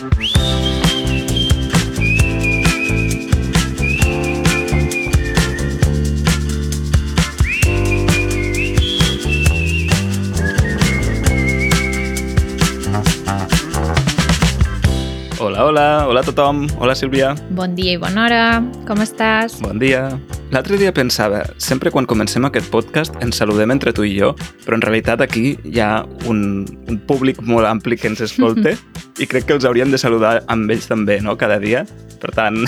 Hola, hola, hola a tothom. Hola, Sílvia. Bon dia i bona hora. Com estàs? Bon dia. L'altre dia pensava, sempre quan comencem aquest podcast ens saludem entre tu i jo, però en realitat aquí hi ha un, un públic molt ampli que ens escolta i crec que els hauríem de saludar amb ells també, no?, cada dia. Per tant,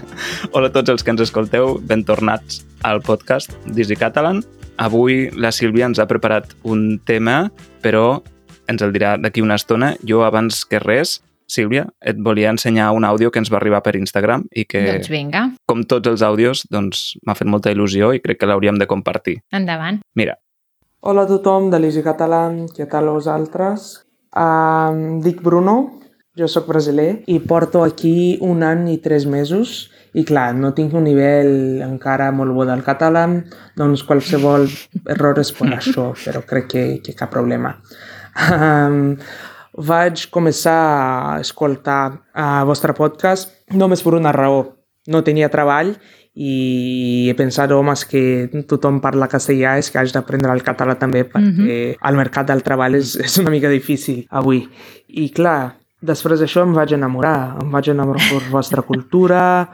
hola a tots els que ens escolteu, ben tornats al podcast d'Easy Catalan. Avui la Sílvia ens ha preparat un tema, però ens el dirà d'aquí una estona. Jo, abans que res, Sílvia, et volia ensenyar un àudio que ens va arribar per Instagram i que, Doncs vinga, com tots els àudios, doncs m'ha fet molta il·lusió i crec que l'hauríem de compartir. endavant. Mira, Hola a tothom de l'Easy Catalan, què tal vosaltres? Um, dic Bruno, jo sóc brasiler i porto aquí un any i tres mesos i clar, no tinc un nivell encara molt bo del català, doncs qualsevol error és per això, però crec que, que cap problema. Um, vaig començar a escoltar el vostre podcast només per una raó. No tenia treball i he pensat, home, és que tothom parla castellà, és que haig d'aprendre el català també perquè mm -hmm. el mercat del treball és, és una mica difícil avui. I clar, després d'això em vaig enamorar, em vaig enamorar per la vostra cultura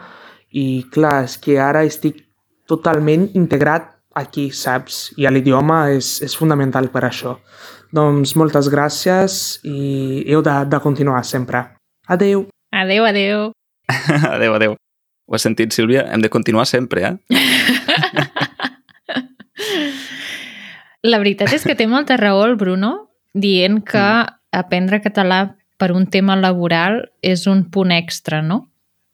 i clar, és que ara estic totalment integrat aquí, saps? I l'idioma és, és fundamental per això. Doncs moltes gràcies i heu de, de continuar sempre. Adeu! Adeu, adeu. adeu, adeu. Ho has sentit, Sílvia? Hem de continuar sempre, eh? La veritat és que té molta raó el Bruno dient que aprendre català per un tema laboral és un punt extra, no?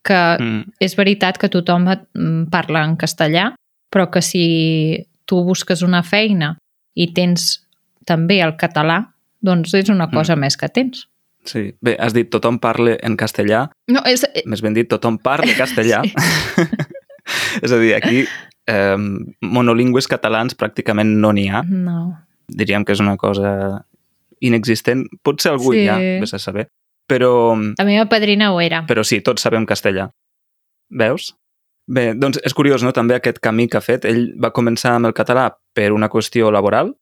Que Mm. és veritat que tothom mm, parla en castellà, però que si tu busques una feina i tens també el català, doncs és una cosa més que tens. Sí. Bé, has dit tothom parla en castellà, No, és, eh, més ben dit, tothom parla castellà. és a dir, aquí eh, monolingües catalans pràcticament no n'hi ha. no. Diríem que és una cosa inexistent. Potser algú Sí. hi ha, vés a saber. Però, La meva padrina ho era. però sí, tots sabem castellà. Veus? Bé, doncs és curiós, no?, també aquest camí que ha fet. Ell va començar amb el català per una qüestió laboral,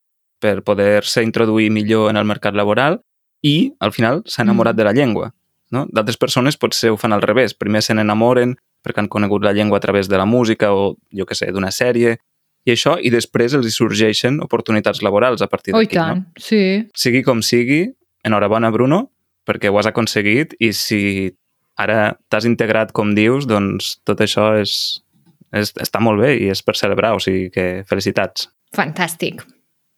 per poder-se introduir millor en el mercat laboral, i al final s'ha enamorat Mm. de la llengua. No? D'altres persones potser ho fan al revés. Primer se n'enamoren perquè han conegut la llengua a través de la música o, jo que sé, d'una sèrie, i això, i després els hi sorgeixen oportunitats laborals a partir Oh, d'aquí. No? tant, sí. Sigui com sigui, enhorabona, Bruno, perquè ho has aconseguit i si ara t'has integrat com dius, doncs tot això és, és, està molt bé i és per celebrar, o sigui que felicitats. Fantàstic.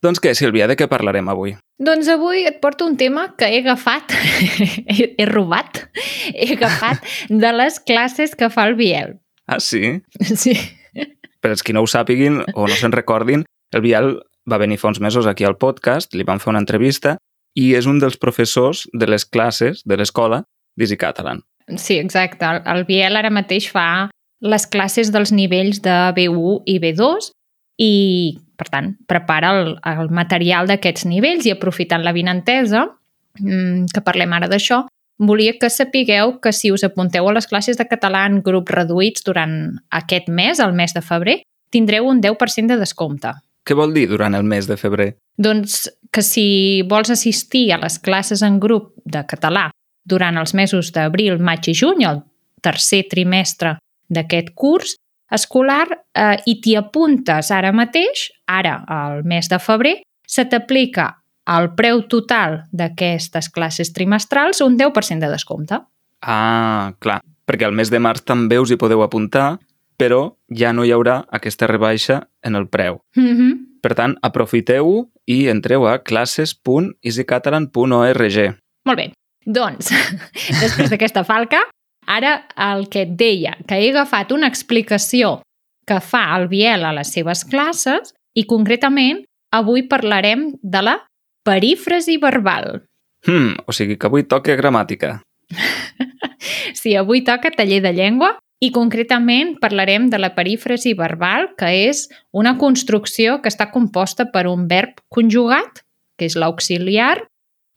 Doncs què, Sílvia, de què parlarem avui? Doncs avui et porto un tema que he agafat, he, he robat, he agafat de les classes que fa el Biel. Ah, sí? Sí. Per als qui no ho sàpiguin o no se'n recordin, el Biel va venir fa uns mesos aquí al podcast, li vam fer una entrevista i és un dels professors de les classes de l'escola d'Easy Catalan. Sí, exacte. El, el Biel ara mateix fa les classes dels nivells de B1 i B2 i, per tant, prepara el, el material d'aquests nivells i aprofitant la vinentesa, mm, que parlem ara d'això, volia que sapigueu que si us apunteu a les classes de català en grups reduïts durant aquest mes, el mes de febrer, tindreu un 10% de descompte. Què vol dir durant el mes de febrer? Doncs que si vols assistir a les classes en grup de català durant els mesos d'abril, maig i juny, el tercer trimestre d'aquest curs escolar, eh, i t'hi apuntes ara mateix, ara, al mes de febrer, se t'aplica al preu total d'aquestes classes trimestrals un 10% de descompte. Ah, clar, perquè al mes de març també us hi podeu apuntar, però ja no hi haurà aquesta rebaixa en el preu. Mm -hmm. Per tant, aprofiteu-ho i entreu a classes.easycatalan.org. Molt bé. Doncs, després d'aquesta falca, ara el que et deia, que he agafat una explicació que fa el Biel a les seves classes i concretament avui parlarem de la perífrasi verbal. Hmm, o sigui que avui toca gramàtica. Sí, avui toca taller de llengua i concretament parlarem de la perífrasi verbal, que és una construcció que està composta per un verb conjugat, que és l'auxiliar,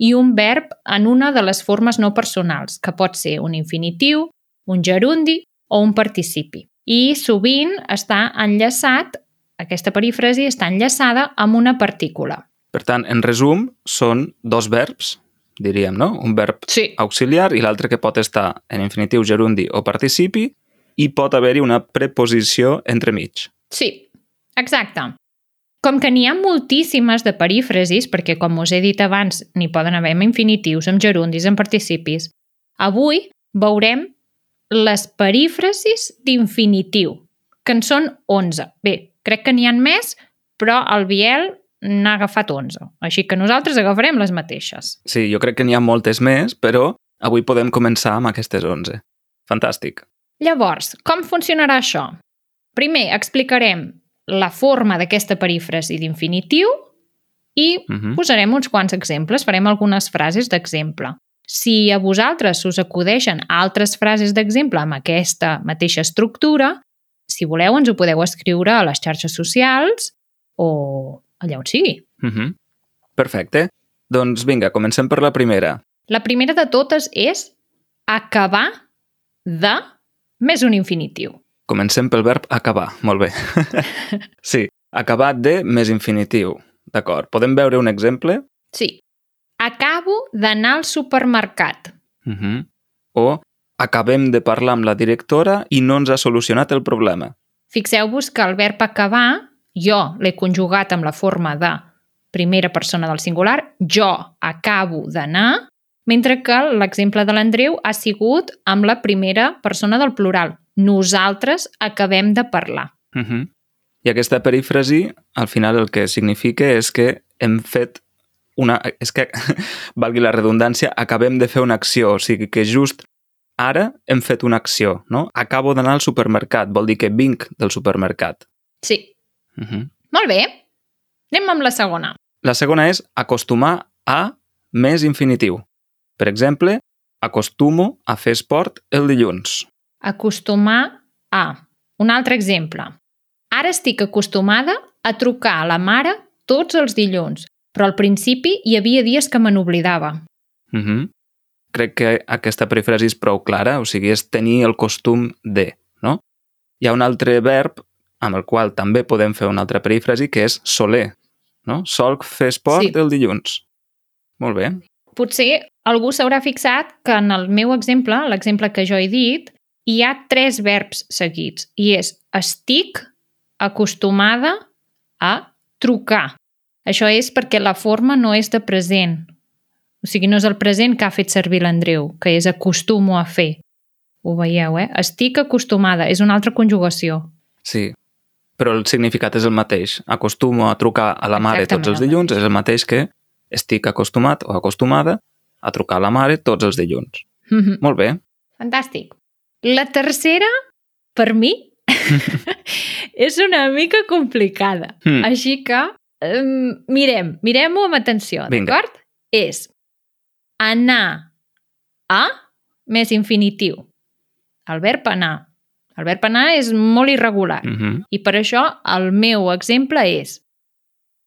i un verb en una de les formes no personals, que pot ser un infinitiu, un gerundi o un participi. I sovint està enllaçat, aquesta perífrasi està enllaçada amb una partícula. Per tant, en resum, són dos verbs, diríem, no? Un verb Sí. auxiliar i l'altre que pot estar en infinitiu, gerundi o participi i pot haver-hi una preposició entremig. Sí, exacte. Com que n'hi ha moltíssimes de perífrasis, perquè com us he dit abans, n'hi poden haver amb infinitius, amb gerundis, amb participis, avui veurem les perífrasis d'infinitiu, que en són 11. Bé, crec que n'hi han més, però el Biel n'ha agafat 11. Així que nosaltres agafarem les mateixes. Sí, jo crec que n'hi ha moltes més, però avui podem començar amb aquestes 11. Fantàstic. Llavors, com funcionarà això? Primer, explicarem la forma d'aquesta perífrasi d'infinitiu i Mhm. posarem uns quants exemples, farem algunes frases d'exemple. Si a vosaltres us acudeixen altres frases d'exemple amb aquesta mateixa estructura, si voleu ens ho podeu escriure a les xarxes socials o allà on sigui. Mhm. Perfecte. Doncs vinga, comencem per la primera. La primera de totes és acabar de més un infinitiu. Comencem pel verb acabar. Molt bé. sí, acabat de més infinitiu. D'acord. Podem veure un exemple? Sí. Acabo d'anar al supermercat. Mhm. O acabem de parlar amb la directora i no ens ha solucionat el problema. Fixeu-vos que el verb acabar, jo l'he conjugat amb la forma de primera persona del singular, jo acabo d'anar, mentre que l'exemple de l'Andreu ha sigut amb la primera persona del plural. Nosaltres acabem de parlar. Mhm. I aquesta perífrasi, al final el que significa és que hem fet una... És que, valgui la redundància, acabem de fer una acció, o sigui que just ara hem fet una acció, no? Acabo d'anar al supermercat, vol dir que vinc del supermercat. Sí. Mhm. Molt bé. Anem amb la segona. La segona és acostumar a més infinitiu. Per exemple, acostumo a fer esport el dilluns. Acostumar a. Un altre exemple. Ara estic acostumada a trucar a la mare tots els dilluns, però al principi hi havia dies que me n'oblidava. Mhm. Crec que aquesta perífrasi és prou clara, o sigui, és tenir el costum de, no? Hi ha un altre verb amb el qual també podem fer una altra perífrasi, que és soler, no? Solc fer esport Sí. el dilluns. Molt bé. Potser algú s'haurà fixat que en el meu exemple, l'exemple que jo he dit, hi ha tres verbs seguits i és estic acostumada a trucar. Això és perquè la forma no és de present. O sigui, no és el present que ha fet servir l'Andreu, que és acostumo a fer. Ho veieu, eh? Estic acostumada, és una altra conjugació. Sí, però el significat és el mateix. Acostumo a trucar a la mare Exactament tots els el dilluns, és el mateix que estic acostumat o acostumada a trucar a la mare tots els dilluns. Molt bé. Fantàstic. La tercera, per mi, és una mica complicada. Hmm. Així que um, mirem, mirem-ho amb atenció, d'acord? És anar a més infinitiu. El verb anar. El verb anar és molt irregular. Mm -hmm. I per això el meu exemple és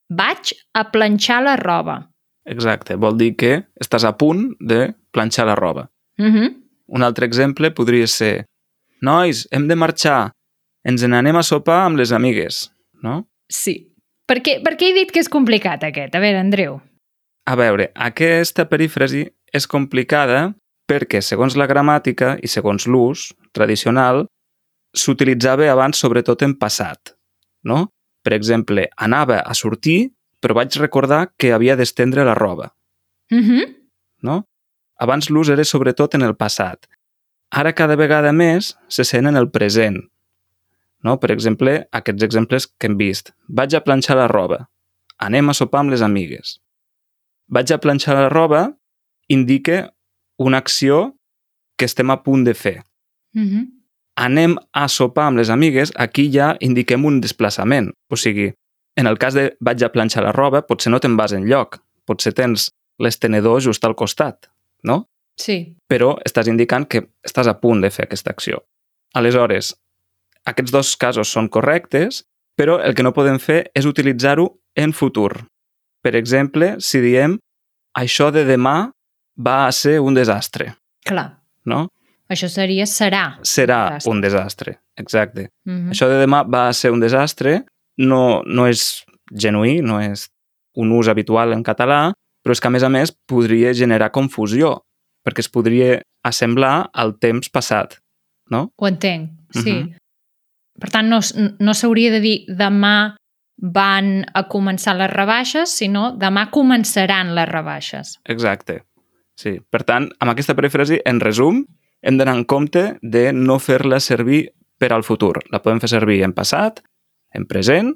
vaig a planxar la roba. Exacte, vol dir que estàs a punt de planxar la roba. Uh -huh. Un altre exemple podria ser Nois, hem de marxar. Ens n'anem a sopar amb les amigues, no? Sí. Per què, per què he dit que és complicat aquest? A veure, Andreu. A veure, aquesta perífrasi és complicada perquè, segons la gramàtica i segons l'ús tradicional, s'utilitzava abans sobretot en passat, no? Per exemple, anava a sortir, però vaig recordar que havia d'estendre la roba, Uh -huh. no? Abans l'ús era sobretot en el passat. Ara cada vegada més se sent en el present. No? Per exemple, aquests exemples que hem vist. Vaig a planxar la roba. Anem a sopar amb les amigues. Vaig a planxar la roba indica una acció que estem a punt de fer. Uh -huh. Anem a sopar amb les amigues, aquí ja indiquem un desplaçament. O sigui, en el cas de vaig a planxar la roba, potser no te'n vas en lloc. Potser tens l'estenedor just al costat, no? Sí. Però estàs indicant que estàs a punt de fer aquesta acció. Aleshores, aquests dos casos són correctes, però el que no podem fer és utilitzar-ho en futur. Per exemple, si diem això de demà va a ser un desastre, Clar, no? això seria serà. Serà Desastre. un desastre, exacte. Mm Això de demà va a ser un desastre no, no és genuí, no és un ús habitual en català, però és que, a més a més, podria generar confusió, perquè es podria assemblar al temps passat, no? Ho entenc, sí. Mhm. Per tant, no, no s'hauria de dir demà van a començar les rebaixes, sinó demà començaran les rebaixes. Exacte. Sí. Per tant, amb aquesta perifrasi, en resum, hem d'anar en compte de no fer-la servir per al futur. La podem fer servir en passat, en present,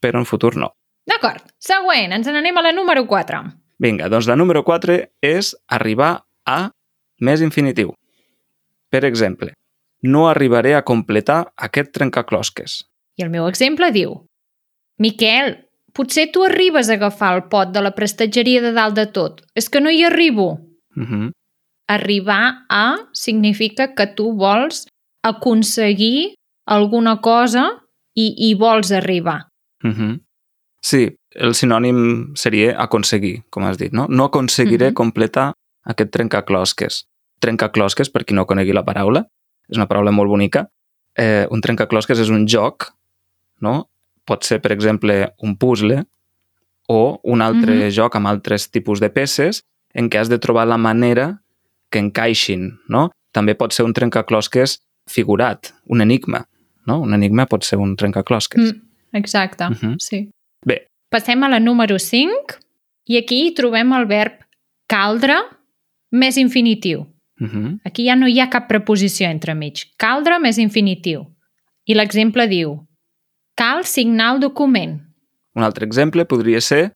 però en futur no. D'acord, següent, ens n'anem a la número 4. Vinga, doncs la número 4 és arribar a més infinitiu. Per exemple, no arribaré a completar aquest trencaclosques. I el meu exemple diu Miquel, potser tu arribes a agafar el pot de la prestatgeria de dalt de tot. És que no hi arribo. Uh -huh. Arribar a significa que tu vols aconseguir alguna cosa i hi vols arribar. Uh -huh. Sí, el sinònim seria aconseguir, com has dit, no? No aconseguiré Mhm. completar aquest trencaclosques. Trencaclosques, per qui no conegui la paraula, és una paraula molt bonica. Eh, un trencaclosques és un joc, no? Pot ser, per exemple, un puzzle o un altre Mhm. joc amb altres tipus de peces en què has de trobar la manera que encaixin, no? També pot ser un trencaclosques figurat, un enigma, no? Un enigma pot ser un trencaclosques. Mm, exacte, Mhm. sí. Bé. Passem a la número 5 i aquí hi trobem el verb caldre més infinitiu. Uh -huh. Aquí ja no hi ha cap preposició entre mig. Caldre més infinitiu. I l'exemple diu cal signar el document. Un altre exemple podria ser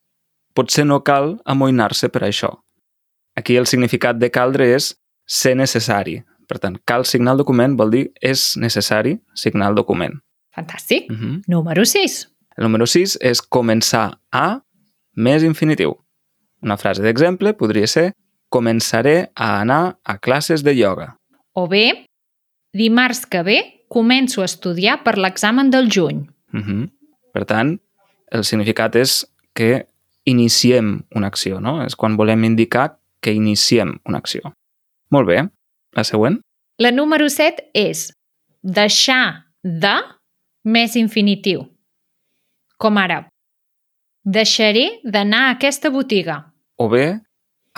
potser no cal amoïnar-se per això. Aquí el significat de caldre és ser necessari. Per tant, cal signar el document vol dir és necessari signar el document. Fantàstic. Uh -huh. Número 6. El número 6 és començar a més infinitiu. Una frase d'exemple podria ser començaré a anar a classes de ioga. O bé, dimarts que ve començo a estudiar per l'examen del juny. Uh -huh. Per tant, el significat és que iniciem una acció, no? És quan volem indicar que iniciem una acció. Molt bé. La següent? La número 7 és deixar de més infinitiu. Com ara, deixaré d'anar a aquesta botiga. O bé,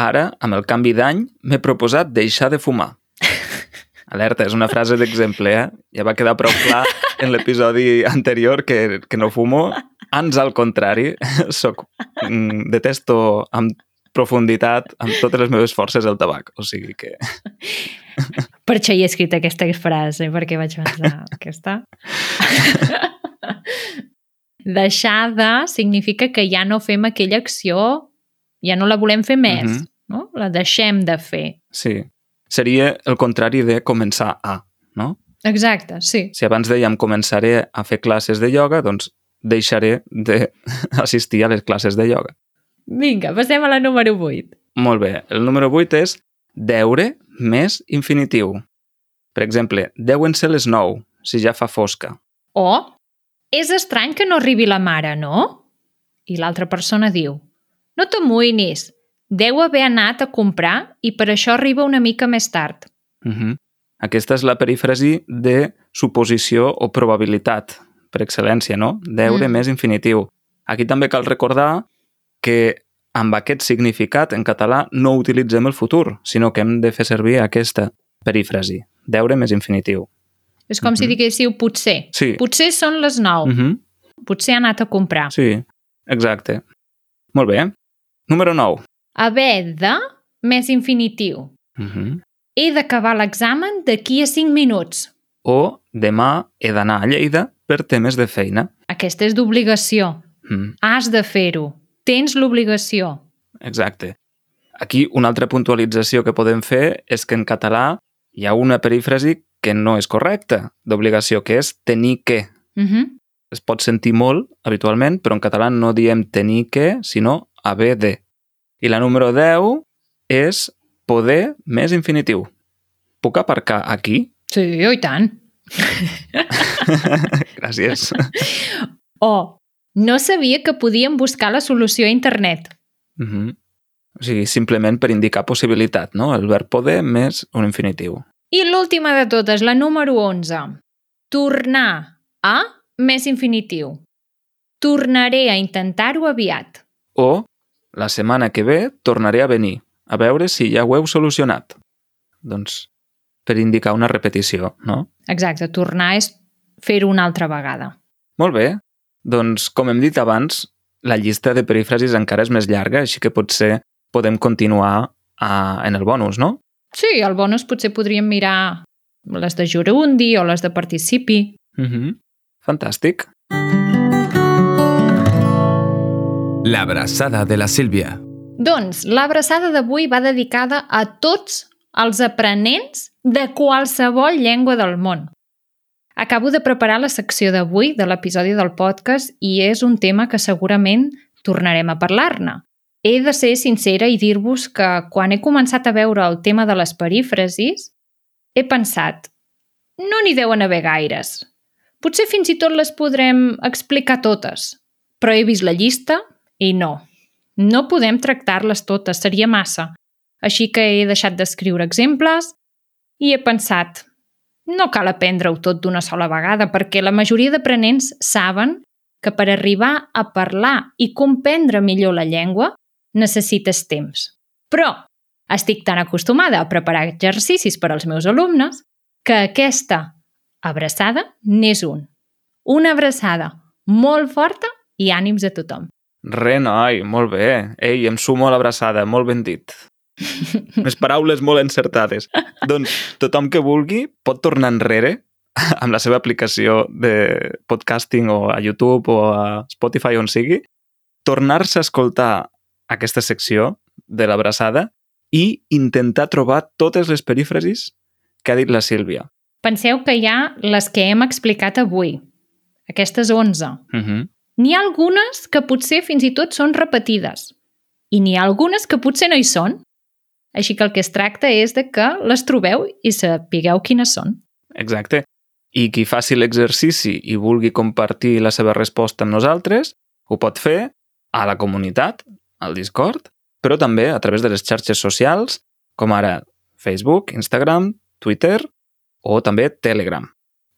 ara, amb el canvi d'any, m'he proposat deixar de fumar. Alerta, és una frase d'exemple, eh? Ja va quedar prou clar en l'episodi anterior que, que no fumo. Ans al contrari, soc, mm, detesto amb profunditat, amb totes les meves forces, el tabac. O sigui que... Per això hi he escrit aquesta frase, perquè vaig pensar, aquesta... Deixar de significa que ja no fem aquella acció, ja no la volem fer més, Mhm. no? La deixem de fer. Sí. Seria el contrari de començar a, no? Exacte, sí. Si abans dèiem començaré a fer classes de ioga, doncs deixaré d'assistir a les classes de ioga. Vinga, passem a la número 8. Molt bé. El número 8 és deure més infinitiu. Per exemple, deuen ser les 9, si ja fa fosca. O és estrany que no arribi la mare, no? I l'altra persona diu no t'amoïnis, deu haver anat a comprar i per això arriba una mica més tard. Uh -huh. Aquesta és la perífrasi de suposició o probabilitat, per excel·lència, no? Deure Mm. més infinitiu. Aquí també cal recordar que amb aquest significat en català no utilitzem el futur, sinó que hem de fer servir aquesta perífrasi, deure més infinitiu. És com si Mhm. diguéssiu potser. Sí. Potser són les 9. Uh -huh. Potser ha anat a comprar. Sí, exacte. Molt bé. Número 9. Haver de més infinitiu. Uh -huh. He d'acabar l'examen d'aquí a 5 minuts. O demà he d'anar a Lleida per temes de feina. Aquesta és d'obligació. Mm, Has de fer-ho. Tens l'obligació. exacte. Aquí una altra puntualització que podem fer és que en català hi ha una perífrasi que no és correcta d'obligació, que és tenir que. Uh -huh. Es pot sentir molt habitualment, però en català no diem tenir que, sinó haver de. I la número 10 és poder més infinitiu. Puc aparcar aquí? Sí, oh, i tant. Gràcies. O no sabia que podíem buscar la solució a internet. Uh -huh. O sigui, simplement per indicar possibilitat, no? El verb poder més un infinitiu. I l'última de totes, la número 11. Tornar a més infinitiu. Tornaré a intentar-ho aviat. O, la setmana que ve tornaré a venir, a veure si ja ho heu solucionat. Doncs per indicar una repetició, no? Exacte, tornar és fer-ho una altra vegada. Molt bé. Doncs, com hem dit abans, la llista de perífrasis encara és més llarga, així que potser podem continuar a, en el bonus, no? Sí, al bonus potser podríem mirar les de Jurundi o les de Participi. Mm -hmm. Fantàstic. L'abraçada de la Sílvia. Doncs l'abraçada d'avui va dedicada a tots els aprenents de qualsevol llengua del món. Acabo de preparar la secció d'avui de l'episodi del podcast i és un tema que segurament tornarem a parlar-ne. He de ser sincera i dir-vos que quan he començat a veure el tema de les perífrasis, he pensat, no n'hi deuen haver gaires. Potser fins i tot les podrem explicar totes, però he vist la llista i no. No podem tractar-les totes, seria massa. Així que he deixat d'escriure exemples i he pensat, no cal aprendre-ho tot d'una sola vegada perquè la majoria d'aprenents saben que per arribar a parlar i comprendre millor la llengua necessites temps. Però estic tan acostumada a preparar exercicis per als meus alumnes que aquesta abraçada n'és un. Una abraçada molt forta i ànims a tothom. Re, noi, molt bé. Ei, em sumo a l'abraçada, molt ben dit. Més paraules molt encertades. doncs tothom que vulgui pot tornar enrere amb la seva aplicació de podcasting o a YouTube o a Spotify on sigui, tornar-se a escoltar aquesta secció de l'abraçada i intentar trobar totes les perífrasis que ha dit la Sílvia. Penseu que hi ha les que hem explicat avui, aquestes 11. Uh -huh. N'hi ha algunes que potser fins i tot són repetides i n'hi ha algunes que potser no hi són. Així que el que es tracta és de que les trobeu i sapigueu quines són. Exacte. I qui faci l'exercici i vulgui compartir la seva resposta amb nosaltres, ho pot fer a la comunitat, al Discord, però també a través de les xarxes socials, com ara Facebook, Instagram, Twitter o també Telegram.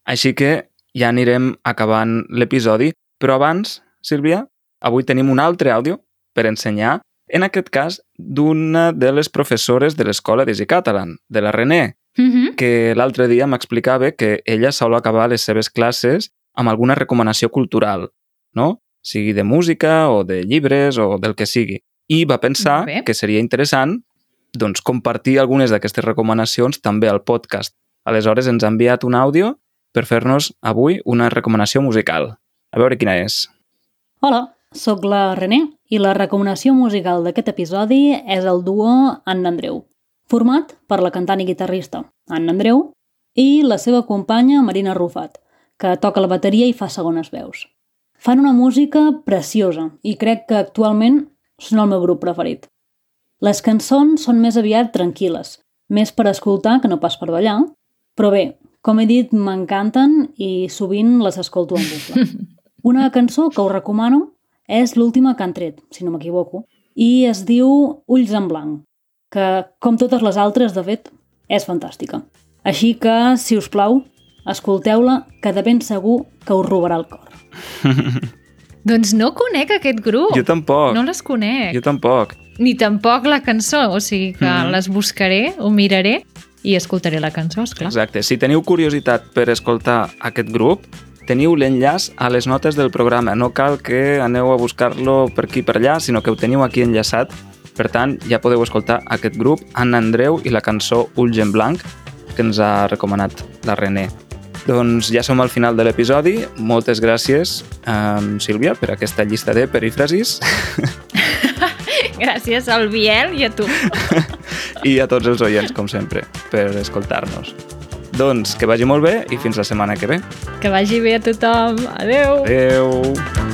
Així que ja anirem acabant l'episodi, però abans, Sílvia, avui tenim un altre àudio per ensenyar, en aquest cas, d'una de les professores de l'Escola d'Easy Catalan, de la René, Mm -hmm. que l'altre dia m'explicava que ella sol acabar les seves classes amb alguna recomanació cultural, no? Sigui de música o de llibres o del que sigui. I va pensar que seria interessant doncs, compartir algunes d'aquestes recomanacions també al podcast. Aleshores ens ha enviat un àudio per fer-nos avui una recomanació musical. A veure quina és. Hola, sóc la René i la recomanació musical d'aquest episodi és el duo Anna Andreu, format per la cantant i guitarrista Anna Andreu i la seva companya Marina Rufat, que toca la bateria i fa segones veus. Fan una música preciosa i crec que actualment són el meu grup preferit. Les cançons són més aviat tranquil·les, més per escoltar que no pas per ballar, però bé, com he dit, m'encanten i sovint les escolto en bucle. Una cançó que us recomano és l'última que han tret, si no m'equivoco, i es diu Ulls en blanc, que, com totes les altres, de fet, és fantàstica. Així que, si us plau, escolteu-la, que de ben segur que us robarà el cor. Doncs no conec aquest grup. Jo tampoc. No les conec. Jo tampoc. Ni tampoc la cançó, o sigui que Mhm. les buscaré, ho miraré i escoltaré la cançó, esclar. Exacte. Si teniu curiositat per escoltar aquest grup, teniu l'enllaç a les notes del programa. No cal que aneu a buscar-lo per aquí per allà, sinó que ho teniu aquí enllaçat. Per tant, ja podeu escoltar aquest grup, Anna Andreu i la cançó Ulls en blanc, que ens ha recomanat la René. Doncs ja som al final de l'episodi. Moltes gràcies, um, Sílvia, per aquesta llista de perífrasis Gràcies al Biel i a tu. i a tots els oients, com sempre, per escoltar-nos. Doncs que vagi molt bé i fins la setmana que ve. Que vagi bé a tothom. Adeu. Adeu!